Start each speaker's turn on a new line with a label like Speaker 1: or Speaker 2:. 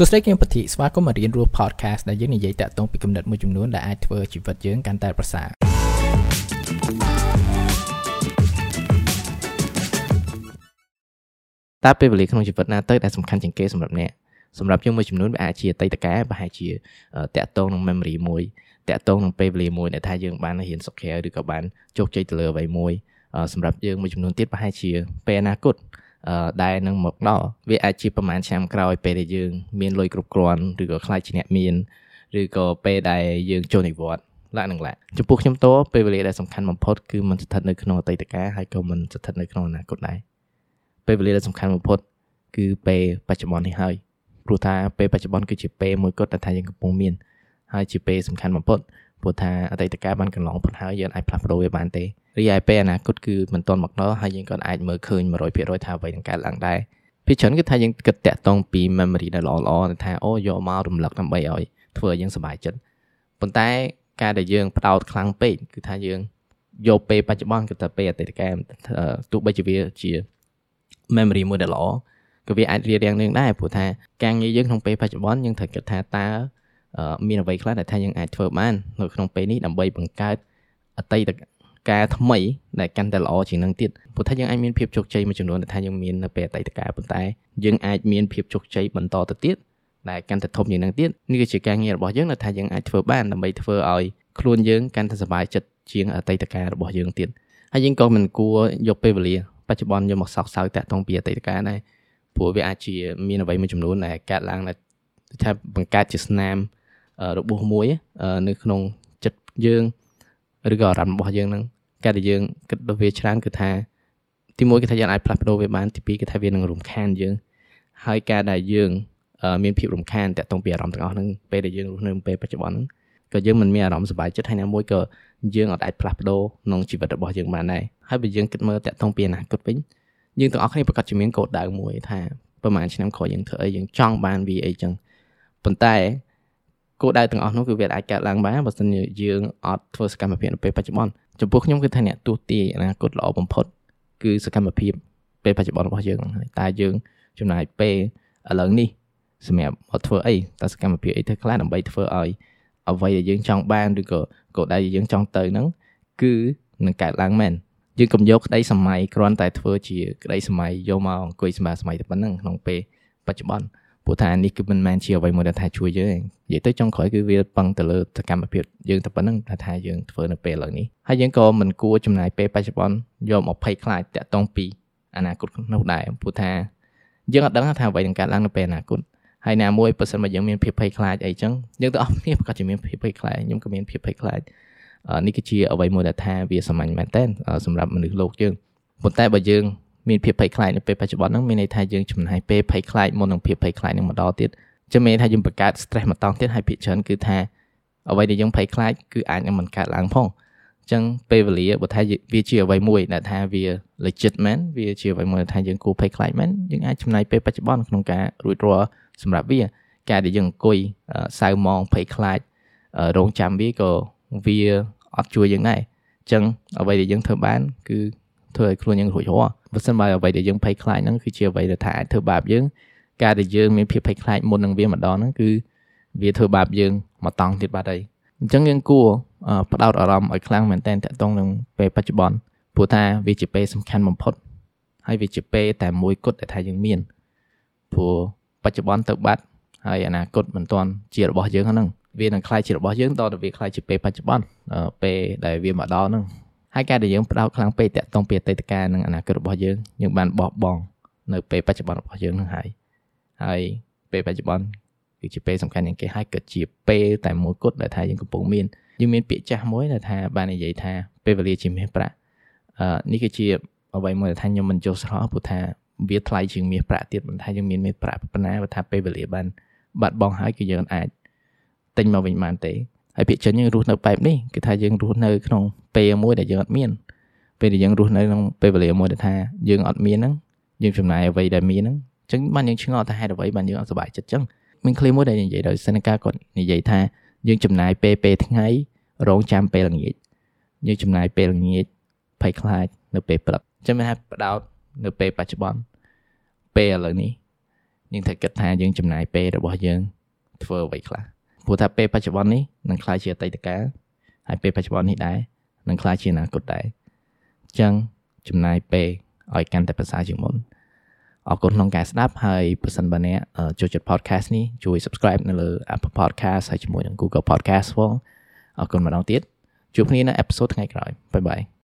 Speaker 1: សួស្តីគឹមពធីស្វាគមន៍មករៀនរស់ podcast ដែលយើងនិយាយតាក់ទងពីគំនិតមួយចំនួនដែលអាចធ្វើជីវិតយើងកាន់តែប្រសើរតើពេលវេលាក្នុងជីវិតណាទៅដែលសំខាន់ជាងគេសម្រាប់អ្នកសម្រាប់យើងមួយចំនួនវាអាចជាអតីតកាលប្រហែលជាតាក់ទងនឹង memory មួយតាក់ទងនឹងពេលវេលាមួយដែលថាយើងបានរៀនសុខែឬក៏បានជោគជ័យទៅលើអ្វីមួយសម្រាប់យើងមួយចំនួនទៀតប្រហែលជាពេលអនាគត ដែលនឹងមកដល់វាអាចជាប្រហែលឆ្នាំក្រោយពេលដែលយើងមានលុយគ្រប់គ្រាន់ឬក៏ខ្លាចជាអ្នកមានឬក៏ពេលដែលយើងចូលនិវត្តន៍ឡានឹងឡាចំពោះខ្ញុំតពេលវេលាដែលសំខាន់បំផុតគឺมันស្ថិតនៅក្នុងអតីតកាលហើយក៏มันស្ថិតនៅក្នុងអនាគតដែរពេលវេលាដែលសំខាន់បំផុតគឺពេលបច្ចុប្បន្ននេះហើយព្រោះថាពេលបច្ចុប្បន្នគឺជាពេលមួយគត់ដែលថាយើងកំពុងមានហើយជាពេលសំខាន់បំផុត ព្រោះថាអតីតកាលបានកន្លងផុតហើយយើងអាចផ្លាស់ប្ដូរវាបានទេរីឯពេលអនាគតគឺមិនទាន់មកដល់ហើយយើងក៏អាចមើលឃើញ100%ថាអ្វីនឹងកើតឡើងដែរពីច្រើនគឺថាយើងគិតតាក់ទងពី memory ដែលល្អៗថាអូយកមករំលឹកដើម្បីឲ្យធ្វើឲ្យយើងសប្បាយចិត្តប៉ុន្តែការដែលយើងផ្ដោតខ្លាំងពេកគឺថាយើងយកពេលបច្ចុប្បន្នគឺថាពេលអតីតកាលទោះបីជាវាជា memory មួយដែលល្អក៏វាអាចរៀបរៀងនឹងដែរព្រោះថាការងារយើងក្នុងពេលបច្ចុប្បន្នយើងត្រូវគិតថាតើ មានអ្វីខ្លះដែលថាយើងអាចធ្វើបាននៅក្នុងពេលនេះដើម្បីបង្កើតអតីតការថ្មីដែលកាន់តែល្អជាងនឹងទៀតព្រោះថាយើងអាចមានភាពជោគជ័យមួយចំនួនដែលថាយើងមាននៅពេលអតីតកាលប៉ុន្តែយើងអាចមានភាពជោគជ័យបន្តទៅទៀតដែលកាន់តែធំជាងនឹងទៀតនេះគឺជាការងាររបស់យើងដែលថាយើងអាចធ្វើបានដើម្បីធ្វើឲ្យខ្លួនយើងកាន់តែសប្បាយចិត្តជាងអតីតកាលរបស់យើងទៀតហើយយើងក៏មិនគួរយកពេលវេលាបច្ចុប្បន្នយកមកសោកសៅតាក់ទងពីអតីតកាលដែរព្រោះវាអាចជាមានអ្វីមួយចំនួនដែលកើតឡើងដែលថាបង្កើតជាស្នាម របួសមួយនៅក្នុងចិត្តយើងឬក៏អារម្មណ៍របស់យើងនឹងការដែលយើងគិតទៅវាច្រើនគឺថាទីមួយគឺថាយើងអាចផ្លាស់ប្ដូរវាបានទីពីរគឺថាវានឹងរំខានយើងហើយការដែលយើងមានភាពរំខានតាក់ទងពីអារម្មណ៍ទាំងអស់ហ្នឹងពេលដែលយើងរស់នៅពេលបច្ចុប្បន្នហ្នឹងក៏យើងមិនមានអារម្មណ៍សុបាយចិត្តហើយណាមួយក៏យើងអាចផ្លាស់ប្ដូរក្នុងជីវិតរបស់យើងបានដែរហើយបើយើងគិតមើលតាក់ទងពីអនាគតវិញយើងទាំងអស់គ្នាប្រកាសជាមានកោដដៅមួយថាប្រហែលឆ្នាំក្រោយយើងធ្វើអីយើងចង់បានវាអីចឹងប៉ុន្តែ គោលដៅទាំងអស់នោះគឺវាអាចកើតឡើងបានបើមិនយើងអត់ធ្វើសកម្មភាពនៅពេលបច្ចុប្បន្នចំពោះខ្ញុំគឺថាអ្នកទស្សទាយអនាគតល្អបំផុតគឺសកម្មភាពពេលបច្ចុប្បន្នរបស់យើងហើយតើយើងចំណាយពេលឥឡូវនេះសម្រាប់អត់ធ្វើអីតើសកម្មភាពអីទៅខ្លះដើម្បីធ្វើឲ្យអ្វីដែលយើងចង់បានឬក៏គោលដៅដែលយើងចង់ទៅហ្នឹងគឺនឹងកើតឡើងមែនយើងកុំយកក្តីសម័យគ្រាន់តែធ្វើជាក្តីសម័យយកមកអង្គុយសម្រាប់សម័យតែប៉ុណ្្នឹងក្នុងពេលបច្ចុប្បន្ន ព្រោះថានេះគឺមិនមែនជាអ្វីមួយដែលថាជួយយើងនិយាយទៅចុងក្រោយគឺវាពឹងទៅលើសកម្មភាពយើងតែប៉ុណ្្នឹងថាថាយើងធ្វើនៅពេលឥឡូវនេះហើយយើងក៏មិនគួរចំណាយពេលបច្ចុប្បន្នយកមកភ័យខ្លាចតាក់ទងពីអនាគតនោះដែរព្រោះថាយើងអត់ដឹងថាអ្វីនឹងកើតឡើងនៅពេលអនាគតហើយណាមួយបើសិនមកយើងមានភាពភ័យខ្លាចអីចឹងយើងទាំងអស់គ្នាប្រកាសជាមានភាពភ័យខ្លាចខ្ញុំក៏មានភាពភ័យខ្លាចនេះគឺជាអ្វីមួយដែលថាវាសាមញ្ញមែនតើសម្រាប់មនុស្សលោកយើងប៉ុន្តែបើយើង មានភាពភ័យខ្លាចនៅពេលបច្ចុប្បន្នហ្នឹងមានន័យថាយើងចំណាយពេលភ័យខ្លាចមុននឹងភាពភ័យខ្លាចនឹងមកដល់ទៀតចាំមានថាយើងបង្កើត stress មកតង់ទៀតហើយភាគច្រើនគឺថាអ្វីដែលយើងភ័យខ្លាចគឺអាចនឹងមិនកើតឡើងផងអញ្ចឹងពេលវេលាបើថាវាជាអ្វីមួយដែលថាវា legit មែនវាជាអ្វីមួយដែលថាយើងគួរភ័យខ្លាចមែនយើងអាចចំណាយពេលបច្ចុប្បន្នក្នុងការរួចរាល់សម្រាប់វាការដែលយើងអង្គុយសៅម៉ងភ័យខ្លាចរងចាំវាក៏វាអត់ជួយយើងដែរអញ្ចឹងអ្វីដែលយើងធ្វើបាន គឺធ្វើឲ្យខ្លួនយើងរួចរាល់ បើមិនបើអ្វីដែលយើងភ័យខ្លាចហ្នឹងគឺជាអ្វីដែលថាអាចធ្វើបាបយើងការដែលយើងមានភាពភ័យខ្លាចមុននឹងវាម្ដងហ្នឹងគឺវាធ្វើបាបយើងមកតង់ទៀតបាត់ហើយអញ្ចឹងយើងគួរផ្ដោតអារម្មណ៍ឲ្យខ្លាំងមែនតើតកតងនឹងពេលបច្ចុប្បន្នព្រោះថាវាជាពេលសំខាន់បំផុតហើយវាជាពេលតែមួយគត់ដែលថាយើងមានព្រោះបច្ចុប្បន្នទៅបាត់ហើយអនាគតមិនទាន់ជារបស់យើងហ្នឹងវានឹងខ្លាយជារបស់យើងតទៅវាខ្លាយជាពេលបច្ចុប្បន្នពេលដែលវាមកដល់ហ្នឹង ហើយការដែលយើងផ្ដោតខ្លាំងពេកតាក់ទងពីអតីតកាលនិងអនាគតរបស់យើងយើងបានបោះបង់នៅពេលបច្ចុប្បន្នរបស់យើងនឹងហើយហើយពេលបច្ចុប្បន្នគឺជាពេលសំខាន់ជាងគេហើយក៏ជាពេលតែមួយគត់ដែលថាយើងកំពុងមានយើងមានពាក្យចាស់មួយដែលថាបាននិយាយថាពេលវេលាជាមាសប្រាក់អឺនេះគឺជាអ្វីមួយដែលថាខ្ញុំមិនយល់ស្រោព្រោះថាវាថ្លៃជាងមាសប្រាក់ទៀតមិនថាយើងមានមាសប្រាក់ប៉ុណ្ណាបើថាពេលវេលាបានបាត់បង់ហើយគឺយើងអាចទិញមកវិញបានទេ ហើយភាគច្រើនយើងរស់នៅបែបនេះគឺថាយើងរស់នៅក្នុងពេលមួយដែលយើងអត់មានពេលដែលយើងរស់នៅក្នុងពេលវេលាមួយដែលថាយើងអត់មានហ្នឹងយើងចំណាយអ្វីដែលមានហ្នឹងអញ្ចឹងបានយើងឆ្ងល់ថាហេតុអ្វីបានយើងអត់សុបាយចិត្តអញ្ចឹងមានឃ្លាមួយដែលនិយាយដោយសេនកាគាត់និយាយថាយើងចំណាយពេលពេលថ្ងៃរងចាំពេលល្ងាចយើងចំណាយពេលល្ងាចភ័យខ្លាចនៅពេលព្រឹកអញ្ចឹងមានថាបដោតនៅពេលបច្ចុប្បន្នពេលឥឡូវនេះយើងត្រូវគិតថាយើងចំណាយពេលរបស់យើងធ្វើអ្វីខ្លះ ព្រោះថាពេលបច្ចុប្បន្ននេះនឹងក្លាយជាអតីតកាលហើយពេលបច្ចុប្បន្ននេះដែរនឹងក្លាយជាអនាគតដែរអញ្ចឹងចំណាយពេលឲ្យកាន់តែប្រសើរជាងមុនអរគុណក្នុងការស្ដាប់ហើយប្រសិនបើអ្នកចូលចិត្ត podcast នេះជួយ subscribe នៅលើ Apple Podcast ហើយជាមួយនឹង Google Podcast ផងអរគុណម្ដងទៀតជួបគ្នានៅអេពីសូតថ្ងៃក្រោយបាយបាយ